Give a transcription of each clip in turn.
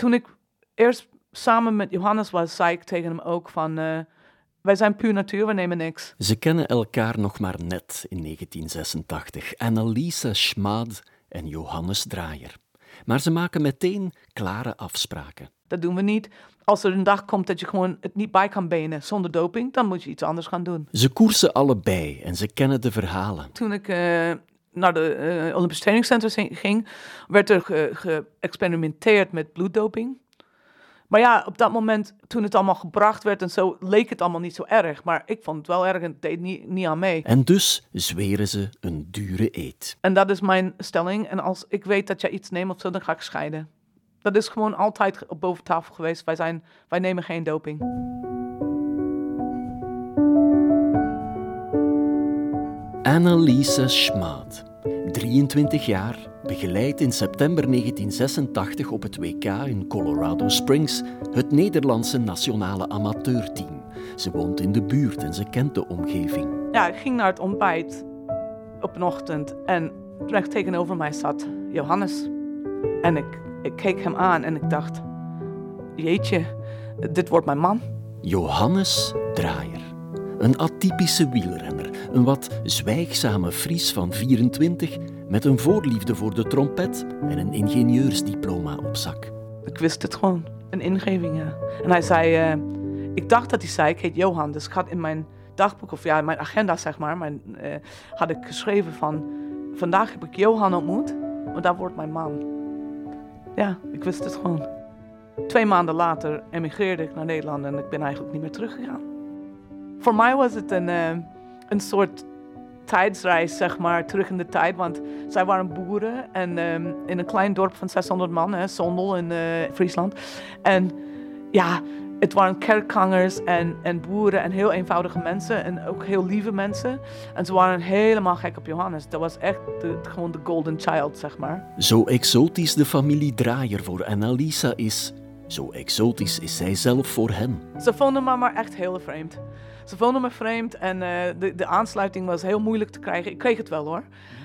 toen ik eerst samen met Johannes was, zei ik tegen hem ook van... eh, wij zijn puur natuur, we nemen niks. Ze kennen elkaar nog maar net in 1986. Anneliese Schmad en Johannes Draaier. Maar ze maken meteen klare afspraken. Dat doen we niet. Als er een dag komt dat je gewoon het niet bij kan benen zonder doping, dan moet je iets anders gaan doen. Ze koersen allebei en ze kennen de verhalen. Toen ik eh, naar de eh Olympisch trainingscentrum ging, werd er ge- geëxperimenteerd met bloeddoping. Maar ja, op dat moment, toen het allemaal gebracht werd en zo, leek het allemaal niet zo erg. Maar ik vond het wel erg en het deed niet, niet aan mee. En dus zweren ze een dure eed. En dat is mijn stelling. En als ik weet dat jij iets neemt of zo, dan ga ik scheiden. Dat is gewoon altijd op boven tafel geweest. Wij, zijn, wij nemen geen doping. Anneliese Schmad, 23 jaar, begeleidt in september 1986 op het WK in Colorado Springs het Nederlandse nationale amateurteam. Ze woont in de buurt en ze kent de omgeving. Ja, ik ging naar het ontbijt op een ochtend en recht tegenover mij zat Johannes. En ik, ik keek hem aan en ik dacht, jeetje, dit wordt mijn man. Johannes Draaier. Een atypische wielrenner, een wat zwijgzame Fries van 24 met een voorliefde voor de trompet en een ingenieursdiploma op zak. Ik wist het gewoon, een ingeving, ja. En hij zei, eh, ik dacht dat hij zei, ik heet Johan, dus ik had in mijn dagboek, of ja, mijn agenda zeg maar, mijn, eh, had ik geschreven van, vandaag heb ik Johan ontmoet, want dat wordt mijn man. Ja, ik wist het gewoon. Twee maanden later emigreerde ik naar Nederland en ik ben eigenlijk niet meer teruggegaan. Voor mij was het een, eh, een soort tijdsreis, zeg maar, terug in de tijd. Want zij waren boeren en ehm, in een klein dorp van 600 man, hè, Sondel in eh, Friesland. En ja, het waren kerkgangers en, en boeren en heel eenvoudige mensen en ook heel lieve mensen. En ze waren helemaal gek op Johannes. Dat was echt de, gewoon de golden child, zeg maar. Zo exotisch de familie Draaier voor Annalisa is, zo exotisch is zij zelf voor hen. Ze vonden me maar echt heel vreemd. Ze vonden me vreemd en eh, de, de aansluiting was heel moeilijk te krijgen. Ik kreeg het wel hoor.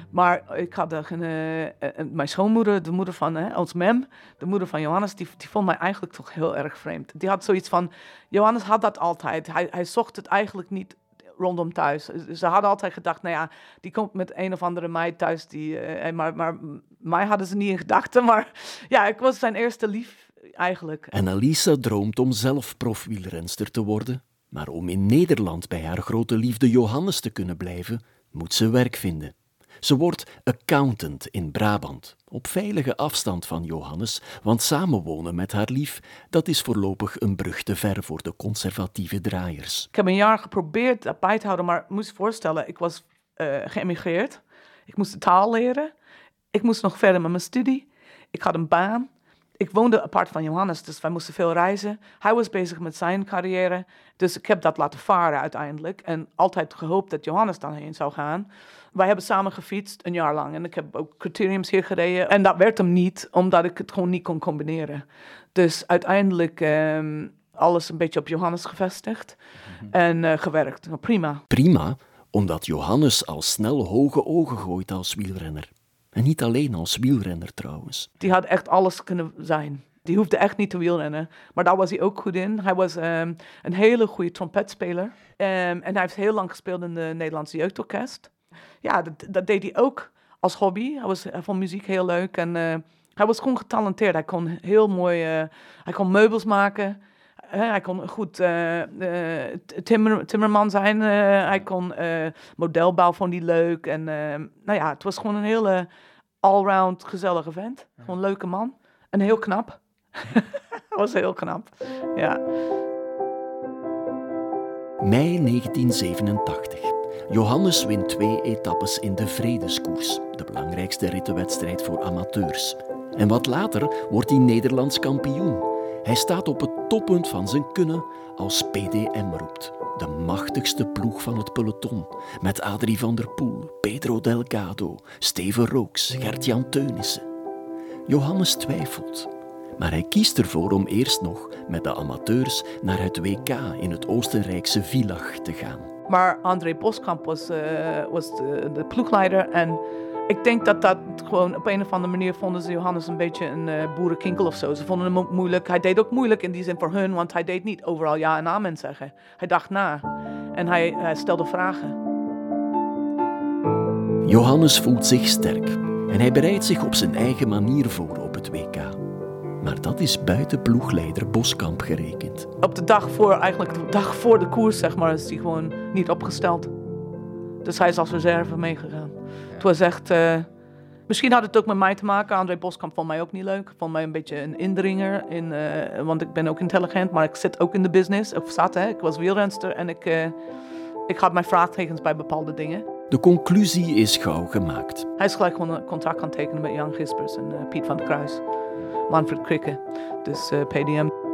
Maar ik had eh, eh, mijn schoonmoeder, de moeder van eh, ons mem, de moeder van Johannes, die, die vond mij eigenlijk toch heel erg vreemd. Die had zoiets van, Johannes had dat altijd. Hij, hij zocht het eigenlijk niet rondom thuis. Ze hadden altijd gedacht, nou ja, die komt met een of andere meid thuis. Die, eh, maar, maar mij hadden ze niet in gedachten. Maar ja, ik was zijn eerste lief eigenlijk. Annalisa droomt om zelf profwielrenster te worden, maar om in Nederland bij haar grote liefde Johannes te kunnen blijven, moet ze werk vinden. Ze wordt accountant in Brabant, op veilige afstand van Johannes, want samenwonen met haar lief, dat is voorlopig een brug te ver voor de conservatieve draaiers. Ik heb een jaar geprobeerd bij te houden, maar moest je voorstellen, ik was eh, geëmigreerd. Ik moest de taal leren. Ik moest nog verder met mijn studie. Ik had een baan. Ik woonde apart van Johannes, dus wij moesten veel reizen. Hij was bezig met zijn carrière, dus ik heb dat laten varen uiteindelijk. En altijd gehoopt dat Johannes dan heen zou gaan. Wij hebben samen gefietst een jaar lang en ik heb ook criteriums hier gereden. En dat werd hem niet, omdat ik het gewoon niet kon combineren. Dus uiteindelijk ehm, alles een beetje op Johannes gevestigd en eh, gewerkt. Nou, prima. Prima, omdat Johannes al snel hoge ogen gooit als wielrenner. En niet alleen als wielrenner trouwens. Die had echt alles kunnen zijn. Die hoefde echt niet te wielrennen. Maar daar was hij ook goed in. Hij was ehm, een hele goede trompetspeler. Ehm, en hij heeft heel lang gespeeld in de Nederlandse jeugdorkest. Ja, dat, dat deed hij ook als hobby. Hij, was, hij vond muziek heel leuk. En eh, hij was gewoon getalenteerd. Hij kon heel mooi... eh, hij kon meubels maken. Hij kon goed eh, eh, timmer, timmerman zijn. Eh, hij kon eh, modelbouw, vond hij leuk. En nou ja, het was gewoon een hele allround gezellige vent. Gewoon een leuke man. En heel knap. Hij was heel knap. Ja. Mei 1987. Johannes wint twee etappes in de Vredeskoers, de belangrijkste rittenwedstrijd voor amateurs. En wat later wordt hij Nederlands kampioen. Hij staat op het toppunt van zijn kunnen als PDM roept. De machtigste ploeg van het peloton. Met Adrie van der Poel, Pedro Delgado, Steven Rooks, Gert-Jan Teunissen. Johannes twijfelt. Maar hij kiest ervoor om eerst nog met de amateurs naar het WK in het Oostenrijkse Villach te gaan. Maar André Boskamp was, eh, was de, de ploegleider. En Ik denk dat dat gewoon op een of andere manier vonden ze Johannes een beetje een uh, boerenkinkel of zo. Ze vonden hem ook moeilijk. Hij deed ook moeilijk in die zin voor hun, want hij deed niet overal ja en amen zeggen. Hij dacht na en hij, hij stelde vragen. Johannes voelt zich sterk en hij bereidt zich op zijn eigen manier voor op het WK. Maar dat is buiten ploegleider Boskamp gerekend. Op de dag voor, eigenlijk de dag voor de koers, zeg maar, is hij gewoon niet opgesteld. Dus hij is als reserve meegegaan. Was echt. Uh, misschien had het ook met mij te maken. André Boskamp vond mij ook niet leuk. Vond mij een beetje een indringer. In, uh, want ik ben ook intelligent, maar ik zit ook in de business. Of zat, hè. Ik was wielrenster en ik, uh, ik had mijn vraagtekens bij bepaalde dingen. De conclusie is gauw gemaakt. Hij is gelijk een contract gaan tekenen met Jan Gispers en Piet van der Kruis. Manfred Krikke, dus PDM.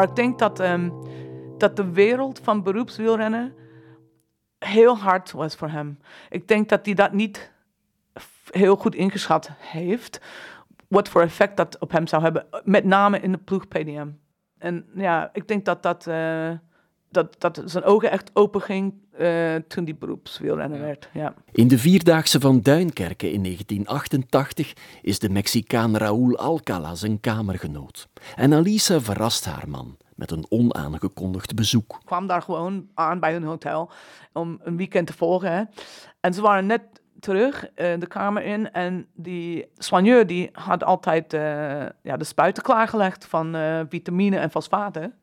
Maar ik denk dat, um, dat de wereld van beroepswielrennen heel hard was voor hem. Ik denk dat hij dat niet heel goed ingeschat heeft. Wat voor effect dat op hem zou hebben. Met name in de ploeg PDM. En ja, ik denk dat dat... Uh, dat, dat zijn ogen echt open ging uh, toen die beroepswielrenner werd. Ja. In de Vierdaagse van Duinkerke in 1988 is de Mexicaan Raúl Alcala zijn kamergenoot. En Alisa verrast haar man met een onaangekondigd bezoek. Ik kwam daar gewoon aan bij hun hotel om een weekend te volgen. Hè. En ze waren net terug uh, de kamer in en die soigneur die had altijd uh, ja, de spuiten klaargelegd van uh, vitamine en fosfaten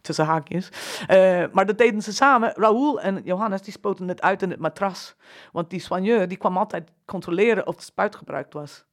tussen haakjes. Uh, maar dat deden ze samen. Raoul en Johannes die spoten het uit in het matras. Want die soigneur die kwam altijd controleren of de spuit gebruikt was.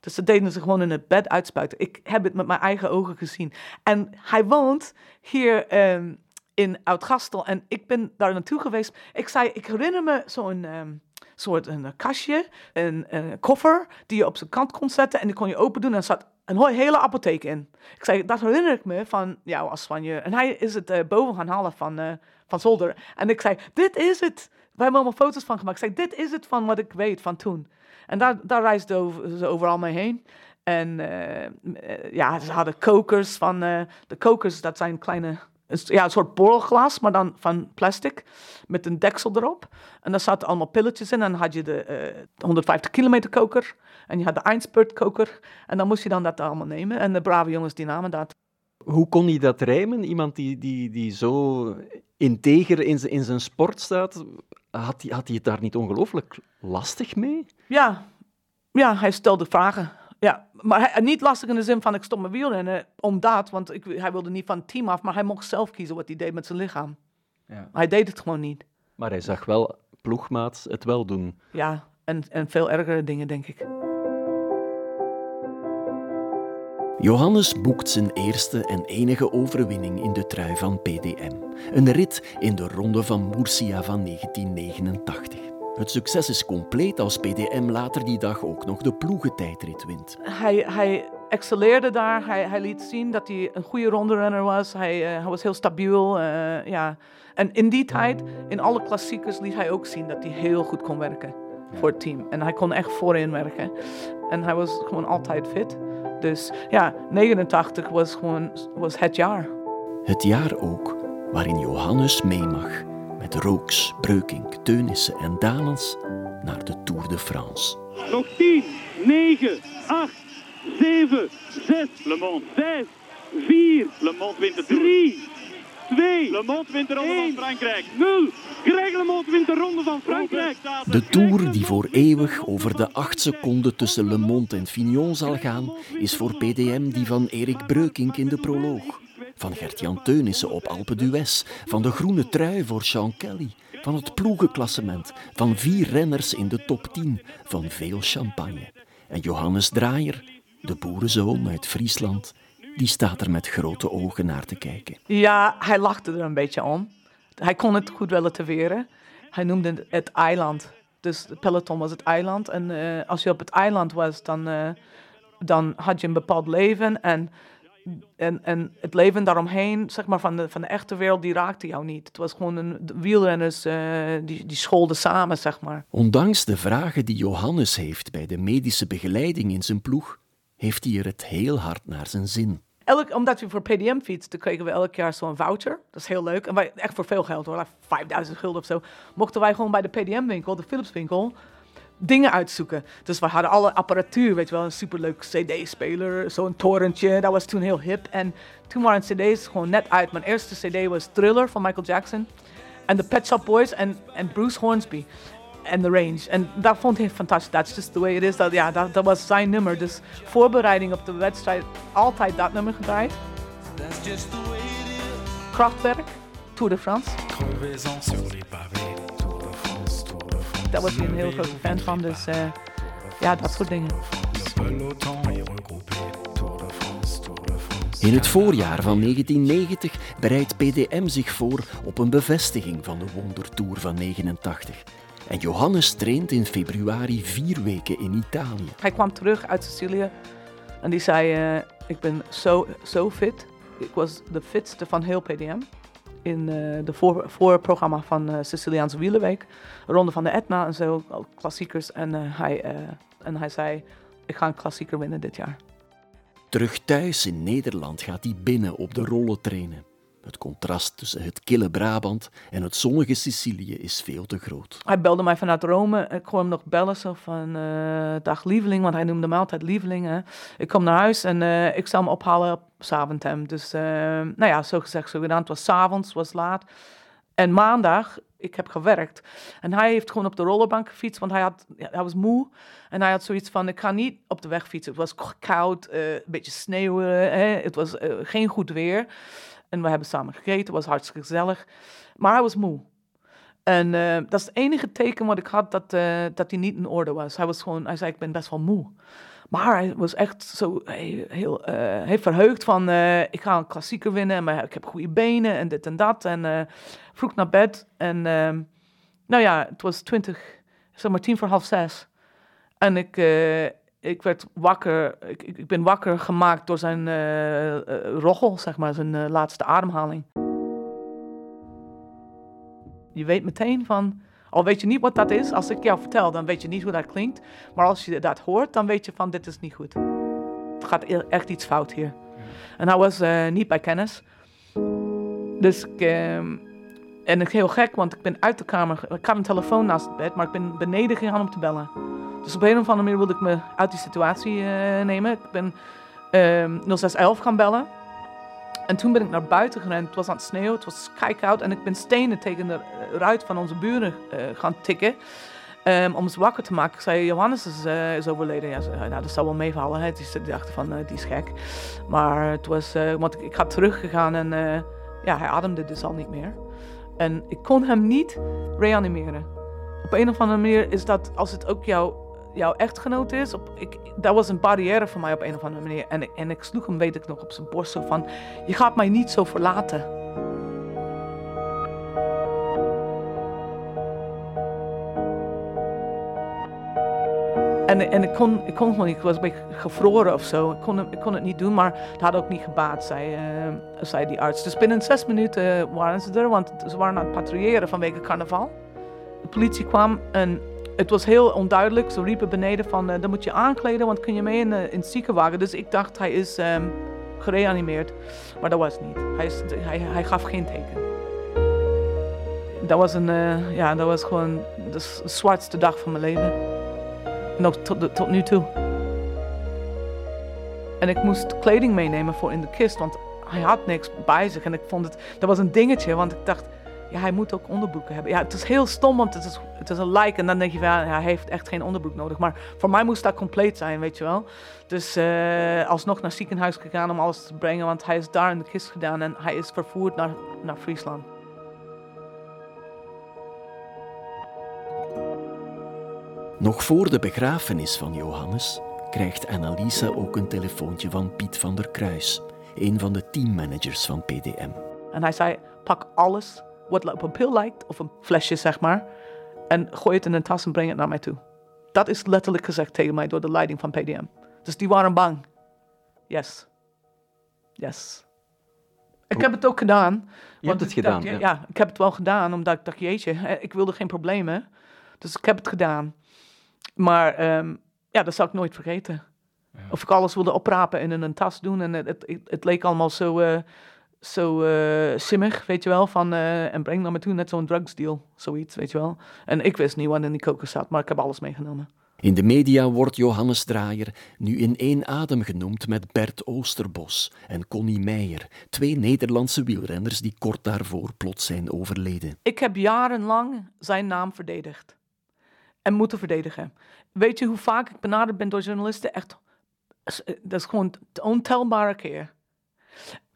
Dus dat deden ze gewoon in het bed uitspuiten. Ik heb het met mijn eigen ogen gezien. En hij woont hier um, in Oud-Gastel. En ik ben daar naartoe geweest. Ik zei, ik herinner me zo'n... Um, soort een kastje, een, een, koffer die je op zijn kant kon zetten en die kon je open doen en zat een hele apotheek in. Ik zei, dat herinner ik me van jou als Spanje. En hij is het uh, boven gaan halen van, uh, van zolder. En ik zei, dit is het. We hebben allemaal foto's van gemaakt. Ik zei, dit is het van wat ik weet van toen. En daar, daar reisden ze overal mee heen. En uh, ja, ze hadden kokers van... de kokers, dat zijn kleine ja, een soort borrelglas, maar dan van plastic, met een deksel erop. En daar zaten allemaal pilletjes in. En dan had je de uh, 150 kilometer koker en je had de Einspurt koker. En dan moest je dan dat allemaal nemen. En de brave jongens die namen dat. Hoe kon hij dat rijmen? Iemand die, die, die zo integer in, in zijn sport staat, had hij, had hij het daar niet ongelooflijk lastig mee? Ja. ja, hij stelde vragen. Ja, maar hij, niet lastig in de zin van ik stop mijn wielrennen omdat, want ik, hij wilde niet van het team af, maar hij mocht zelf kiezen wat hij deed met zijn lichaam. Ja. Hij deed het gewoon niet. Maar hij zag wel ploegmaats het wel doen. Ja, en, en veel ergere dingen, denk ik. Johannes boekt zijn eerste en enige overwinning in de trui van PDM. Een rit in de Ronde van Murcia van 1989. Het succes is compleet als PDM later die dag ook nog de ploegentijdrit wint. Hij, hij excelleerde daar. Hij, hij liet zien dat hij een goede ronderunner was. Hij, uh, hij was heel stabiel. Uh, ja. En in die tijd, in alle klassiekers, liet hij ook zien dat hij heel goed kon werken voor het team. En hij kon echt voorin werken. En hij was gewoon altijd fit. Dus ja, 89 was gewoon was het jaar. Het jaar ook waarin Johannes mee mag met Rooks, Breukink, Teunissen en Dalens naar de Tour de France. Nog 10, 9, 8, 7, 6, Le Mans 5, 4, Le Mans wint de 3, 2, Le Mans wint de Ronde 1, van Frankrijk, 0. Greg Le Mans wint de Ronde van Frankrijk. De Tour die voor eeuwig over de 8 seconden tussen Le Mans en Fignon zal gaan, is voor PDM die van Erik Breukink in de proloog van Gert-Jan Teunissen op Alpe d'Huez, van de groene trui voor Sean Kelly, van het ploegenklassement, van vier renners in de top 10, van veel champagne. En Johannes Draaier, de boerenzoon uit Friesland, die staat er met grote ogen naar te kijken. Ja, hij lachte er een beetje om. Hij kon het goed relativeren. Hij noemde het eiland. Dus het peloton was het eiland. En uh, als je op het eiland was, dan, uh, dan had je een bepaald leven. En en, en het leven daaromheen, zeg maar, van de, van de echte wereld, die raakte jou niet. Het was gewoon een wielrenners, uh, die, die scholden samen, zeg maar. Ondanks de vragen die Johannes heeft bij de medische begeleiding in zijn ploeg, heeft hij er het heel hard naar zijn zin. elk, omdat we voor PDM fietsten, kregen we elk jaar zo'n voucher. Dat is heel leuk. En wij, echt voor veel geld hoor, like 5000 gulden of zo. Mochten wij gewoon bij de PDM-winkel, de Philips-winkel, dingen uitzoeken. Dus we hadden alle apparatuur, weet je wel, een superleuk CD-speler, zo'n torentje. Dat was toen heel hip. En toen waren CD's gewoon net uit. Mijn eerste CD was Thriller van Michael Jackson. En de Pet Shop Boys en, en Bruce Hornsby. En The Range. En dat vond hij fantastisch. That's just the way it is. Dat, ja, dat, dat was zijn nummer. Dus voorbereiding op de wedstrijd, altijd dat nummer gedraaid. Kraftwerk, Tour de France. Daar was hij een heel grote fan van. Dus uh, ja, dat soort dingen. In het voorjaar van 1990 bereidt PDM zich voor op een bevestiging van de Wondertour van 89. En Johannes traint in februari vier weken in Italië. Hij kwam terug uit Sicilië en die zei: uh, Ik ben zo, zo fit. Ik was de fitste van heel PDM. In uh, de voor, voorprogramma van uh, Siciliaanse Wielenweek. Ronde van de Etna en zo, klassiekers. En, hij, en hij zei: Ik ga een klassieker winnen dit jaar. Terug thuis in Nederland gaat hij binnen op de rollen trainen. Het contrast tussen het kille Brabant en het zonnige Sicilië is veel te groot. Hij belde mij vanuit Rome. Ik kon hem nog bellen zo van uh, dag lieveling, want hij noemde me altijd lieveling. Ik kom naar huis en uh, ik zou hem ophalen op Zaventem. Dus uh, nou ja, zo gezegd, zo gedaan. Het was s'avonds, was laat. En maandag, ik heb gewerkt. En hij heeft gewoon op de rollerbank gefietst, want hij, had, hij was moe. En hij had zoiets van, ik ga niet op de weg fietsen. Het was koud, een beetje sneeuwen, het was geen goed weer. En we hebben samen gegeten, was hartstikke gezellig. Maar hij was moe. En uh, dat is het enige teken wat ik had dat, uh, dat hij niet in orde was. Hij was gewoon, hij zei, ik ben best wel moe. Maar hij was echt zo heel, uh, heel verheugd van, ik ga een klassieker winnen, maar ik heb goede benen en dit en dat. En vroeg naar bed en ehm, nou ja, het was twintig, zeg maar tien voor half zes. En ik, ik werd wakker, ik, ik ben wakker gemaakt door zijn uh, uh, roggel, zeg maar, zijn uh, laatste ademhaling. Je weet meteen van, al weet je niet wat dat is, als ik jou vertel, dan weet je niet hoe dat klinkt. Maar als je dat hoort, dan weet je van, dit is niet goed. Het gaat e-, echt iets fout hier. En hij was niet bij kennis. Dus ik, ehm, en ik heel gek, want ik ben uit de kamer, ik had een telefoon naast het bed, maar ik ben beneden gegaan om te bellen. Dus op een of andere manier wilde ik me uit die situatie uh, nemen. Ik ben uh, 0611 gaan bellen. En toen ben ik naar buiten gerend. Het was aan het sneeuwen, het was koud. En ik ben stenen tegen de ruit van onze buren uh, gaan tikken. Um, om ze wakker te maken. Ik zei, Johannes is, uh, is overleden. Ja, nou, dat zou wel meevallen. Hè. Die, die dachten van, die is gek. Maar het was, want ik, ik had teruggegaan en ja, hij ademde dus al niet meer. En ik kon hem niet reanimeren. Op een of andere manier is dat, als het ook jouw jouw echtgenoot is. Op, ik, dat was een barrière voor mij op een of andere manier. En, en ik sloeg hem, weet ik nog, op zijn borst zo van... Je gaat mij niet zo verlaten. En, en ik, kon, ik kon gewoon niet, ik was een beetje gevroren of zo. Ik kon, ik kon het niet doen, maar het had ook niet gebaat, zei, uh, zei die arts. Dus binnen zes minuten waren ze er, want ze waren aan het patrouilleren vanwege carnaval. De politie kwam en het was heel onduidelijk. Ze riepen beneden van, uh, dan moet je aankleden, want kun je mee in, uh, in het ziekenwagen. Dus ik dacht, hij is um, gereanimeerd. Maar dat was niet. Hij, hij, gaf geen teken. Dat was, een, uh, ja, dat was gewoon de zwartste dag van mijn leven. Nog tot, tot nu toe. En ik moest kleding meenemen voor in de kist, want hij had niks bij zich. En ik vond het, dat was een dingetje, want ik dacht, ja, hij moet ook onderbroeken hebben. Ja, het is heel stom, want het is, het is een like. En dan denk je ja, hij heeft echt geen onderbroek nodig. Maar voor mij moest dat compleet zijn, weet je wel. Dus uh, alsnog naar het ziekenhuis gegaan om alles te brengen. Want hij is daar in de kist gedaan en hij is vervoerd naar, naar Friesland. Nog voor de begrafenis van Johannes krijgt Annalisa ook een telefoontje van Piet van der Kruis, een van de teammanagers van PDM. En hij zei: pak alles wat op een pil lijkt, of een flesje zeg maar, en gooi het in een tas en breng het naar mij toe. Dat is letterlijk gezegd tegen mij door de leiding van PDM. Dus die waren bang. Yes. Yes. Ik heb het ook gedaan. Je hebt het gedaan, ja. ja. ik heb het wel gedaan, omdat ik dacht, jeetje, ik wilde geen problemen. Dus ik heb het gedaan. Maar um, ja, dat zal ik nooit vergeten. Of ik alles wilde oprapen en in een tas doen. En het, het, het leek allemaal zo, uh, zo uh, simmig, weet je wel. Van, uh, en breng dan me toe net zo'n drugsdeal, zoiets, weet je wel. En ik wist niet wat in die kokos zat, maar ik heb alles meegenomen. In de media wordt Johannes Draaier nu in één adem genoemd met Bert Oosterbos en Connie Meijer, twee Nederlandse wielrenners die kort daarvoor plots zijn overleden. Ik heb jarenlang zijn naam verdedigd en moeten verdedigen. Weet je hoe vaak ik benaderd ben door journalisten? Echt, dat is gewoon een ontelbare keer.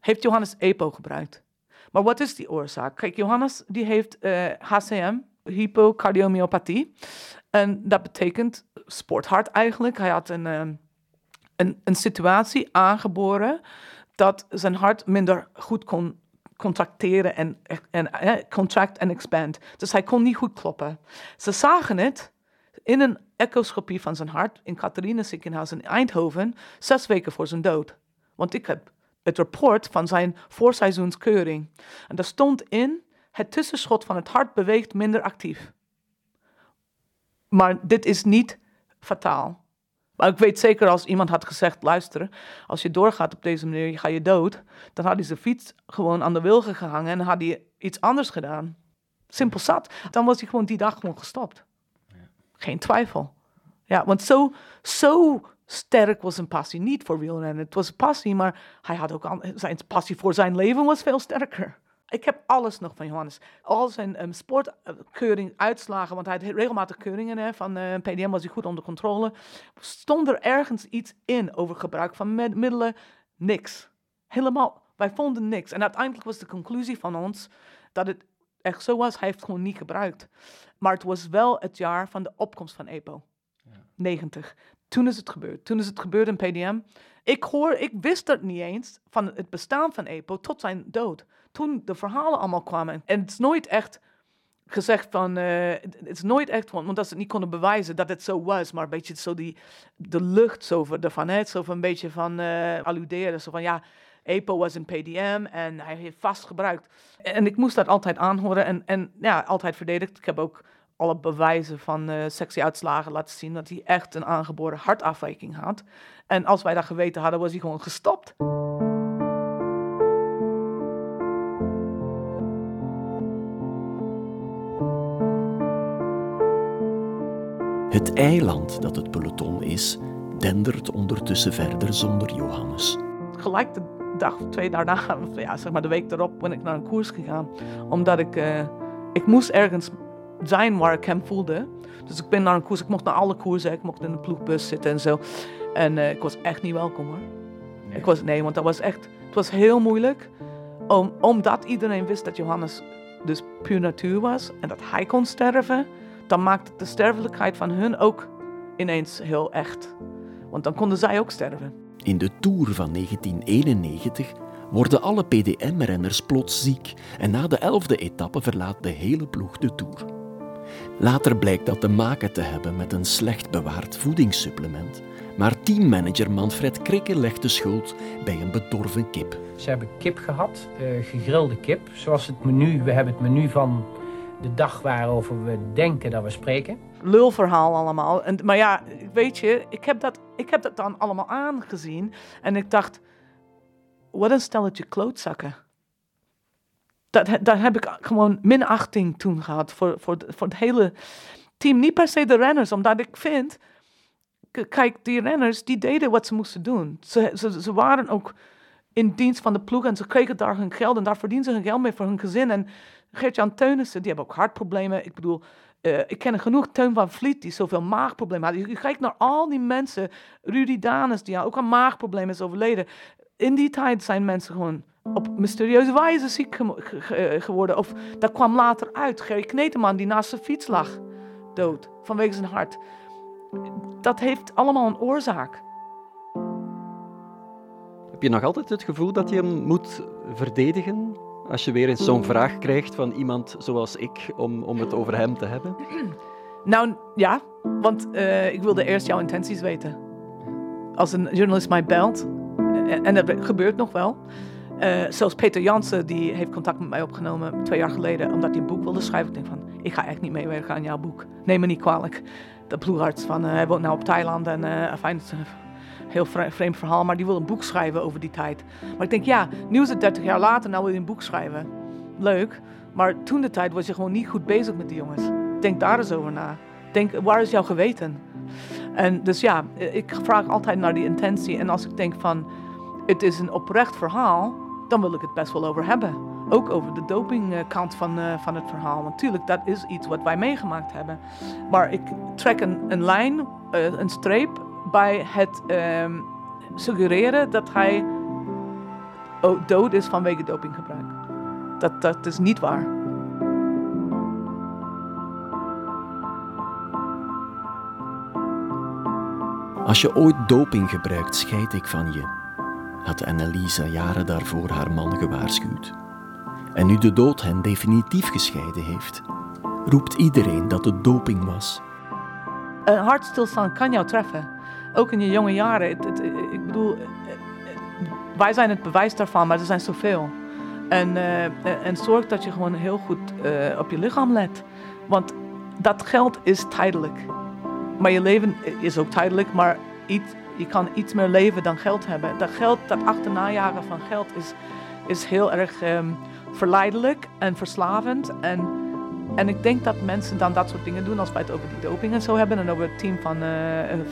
Heeft Johannes EPO gebruikt? Maar wat is die oorzaak? Kijk, Johannes die heeft HCM, hypocardiomyopathie. En dat betekent sporthart eigenlijk. Hij had een, um, een, een situatie aangeboren dat zijn hart minder goed kon contracteren en, en eh, contract en expand. Dus hij kon niet goed kloppen. Ze zagen het in een echoscopie van zijn hart in Catharina ziekenhuis in Eindhoven, zes weken voor zijn dood. Want ik heb het rapport van zijn voorseizoenskeuring. En daar stond in, het tussenschot van het hart beweegt minder actief. Maar dit is niet fataal. Maar ik weet zeker als iemand had gezegd, luister, als je doorgaat op deze manier, ga je dood. Dan had hij zijn fiets gewoon aan de wilgen gehangen en had hij iets anders gedaan. Simpel zat. Dan was hij gewoon die dag gewoon gestopt. Geen twijfel. Ja, want zo, zo sterk was zijn passie. Niet voor wielrennen. Het was passie, maar hij had ook zijn passie voor zijn leven was veel sterker. Ik heb alles nog van Johannes. Al zijn um, sportkeuring, uitslagen, want hij had regelmatig keuringen hè, van uh, eh, PDM was hij goed onder controle. Stond er ergens iets in over gebruik van middelen? Niks. Helemaal, wij vonden niks. En uiteindelijk was de conclusie van ons dat het echt zo was. Hij heeft gewoon niet gebruikt. Maar het was wel het jaar van de opkomst van EPO. Ja. 90. Toen is het gebeurd. Toen is het gebeurd in PDM. Ik hoor, ik wist dat niet eens van het bestaan van EPO tot zijn dood. Toen de verhalen allemaal kwamen. En het is nooit echt gezegd van, uh, het is nooit echt, want dat ze niet konden bewijzen dat het zo was, maar een beetje zo die, de lucht zo ervan, hè, zo van een beetje van uh, alluderen, zo van ja, EPO was een PDM en hij heeft vast gebruikt. En ik moest dat altijd aanhoren en, en ja, altijd verdedigd. Ik heb ook alle bewijzen van uh, sectieuitslagen laten zien dat hij echt een aangeboren hartafwijking had. En als wij dat geweten hadden, was hij gewoon gestopt. Het eiland dat het peloton is, dendert ondertussen verder zonder Johannes. Gelijk de dag of twee daarna, ja, zeg maar de week erop, ben ik naar een koers gegaan. Omdat ik, uh, ik moest ergens zijn waar ik hem voelde. Dus ik ben naar een koers, ik mocht naar alle koersen, ik mocht in de ploegbus zitten en zo. En uh, ik was echt niet welkom hoor. Nee. Ik was, nee, want dat was echt, het was heel moeilijk. Om, omdat iedereen wist dat Johannes dus puur natuur was en dat hij kon sterven, dan maakte de sterfelijkheid van hun ook ineens heel echt. Want dan konden zij ook sterven. In de Tour van 1991 worden alle PDM-renners plots ziek en na de elfde etappe verlaat de hele ploeg de Tour. Later blijkt dat te maken te hebben met een slecht bewaard voedingssupplement. Maar teammanager Manfred Krikke legt de schuld bij een bedorven kip. Ze hebben kip gehad, uh, gegrilde kip, zoals het menu. We hebben het menu van de dag waarover we denken dat we spreken. Lulverhaal allemaal. En, maar ja, weet je, ik heb, dat, ik heb dat dan allemaal aangezien. En ik dacht, wat een stelletje klootzakken. Dat, daar heb ik gewoon minachting toen gehad voor, voor, voor het hele team. Niet per se de renners, omdat ik vind... Kijk, die renners, die deden wat ze moesten doen. Ze, ze, ze waren ook in dienst van de ploeg en ze kregen daar hun geld en daar verdienen ze hun geld mee voor hun gezin. En Gert-Jan Teunissen, die hebben ook hartproblemen. Ik bedoel, uh, ik ken genoeg Teun van Vliet die zoveel maagproblemen had. Je, kijkt naar al die mensen, Rudy Danes, die ook aan maagproblemen is overleden. In die tijd zijn mensen gewoon op mysterieuze wijze ziek eh, geworden. Of dat kwam later uit. Gerry Kneteman, die naast zijn fiets lag, dood, vanwege zijn hart. Dat heeft allemaal een oorzaak. Heb je nog altijd het gevoel dat je hem moet verdedigen? Als je weer eens zo'n vraag krijgt van iemand zoals ik om, om het over hem te hebben? Nou ja, want uh, ik wilde eerst jouw intenties weten. Als een journalist mij belt, en, eh, en dat gebeurt nog wel. Uh, zelfs Peter Jansen die heeft contact met mij opgenomen twee jaar geleden, omdat hij een boek wilde schrijven. Ik denk van, ik ga echt niet meewerken aan jouw boek. Neem me niet kwalijk. De ploegarts van, uh, hij woont nou op Thailand en uh, fijn, Heel vreemd verhaal, maar die wil een boek schrijven over die tijd. Maar ik denk, ja, nu is het 30 jaar later, nou wil je een boek schrijven. Leuk, maar toen de tijd was je gewoon niet goed bezig met die jongens. Denk daar eens over na. Denk, waar is jouw geweten? En dus ja, ik vraag altijd naar die intentie. En als ik denk van, het is een oprecht verhaal, dan wil ik het best wel over hebben. Ook over de dopingkant van, uh, van het verhaal. Natuurlijk, dat is iets wat wij meegemaakt hebben. Maar ik trek een, een lijn, uh, een streep bij het uh, suggereren dat hij dood is vanwege dopinggebruik. Dat, dat is niet waar. Als je ooit doping gebruikt, scheid ik van je, had Annelisa jaren daarvoor haar man gewaarschuwd. En nu de dood hen definitief gescheiden heeft, roept iedereen dat het doping was. Een hartstilstand kan jou treffen, ook in je jonge jaren. ik bedoel, wij zijn het bewijs daarvan, maar er zijn zoveel. En, uh, en zorg dat je gewoon heel goed uh, op je lichaam let. Want dat geld is tijdelijk. Maar je leven is ook tijdelijk, maar iets, je kan iets meer leven dan geld hebben. Dat geld, dat achternajagen van geld is, is heel erg um, verleidelijk en verslavend. En, en ik denk dat mensen dan dat soort dingen doen als wij het over die doping en zo hebben. En over het team van, uh,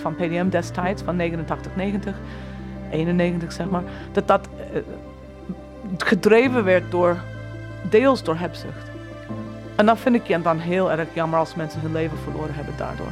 van PDM destijds, van 89, 90, 91 zeg maar. Dat dat uh, gedreven werd door, deels door hebzucht. En dan vind ik dan heel erg jammer als mensen hun leven verloren hebben daardoor.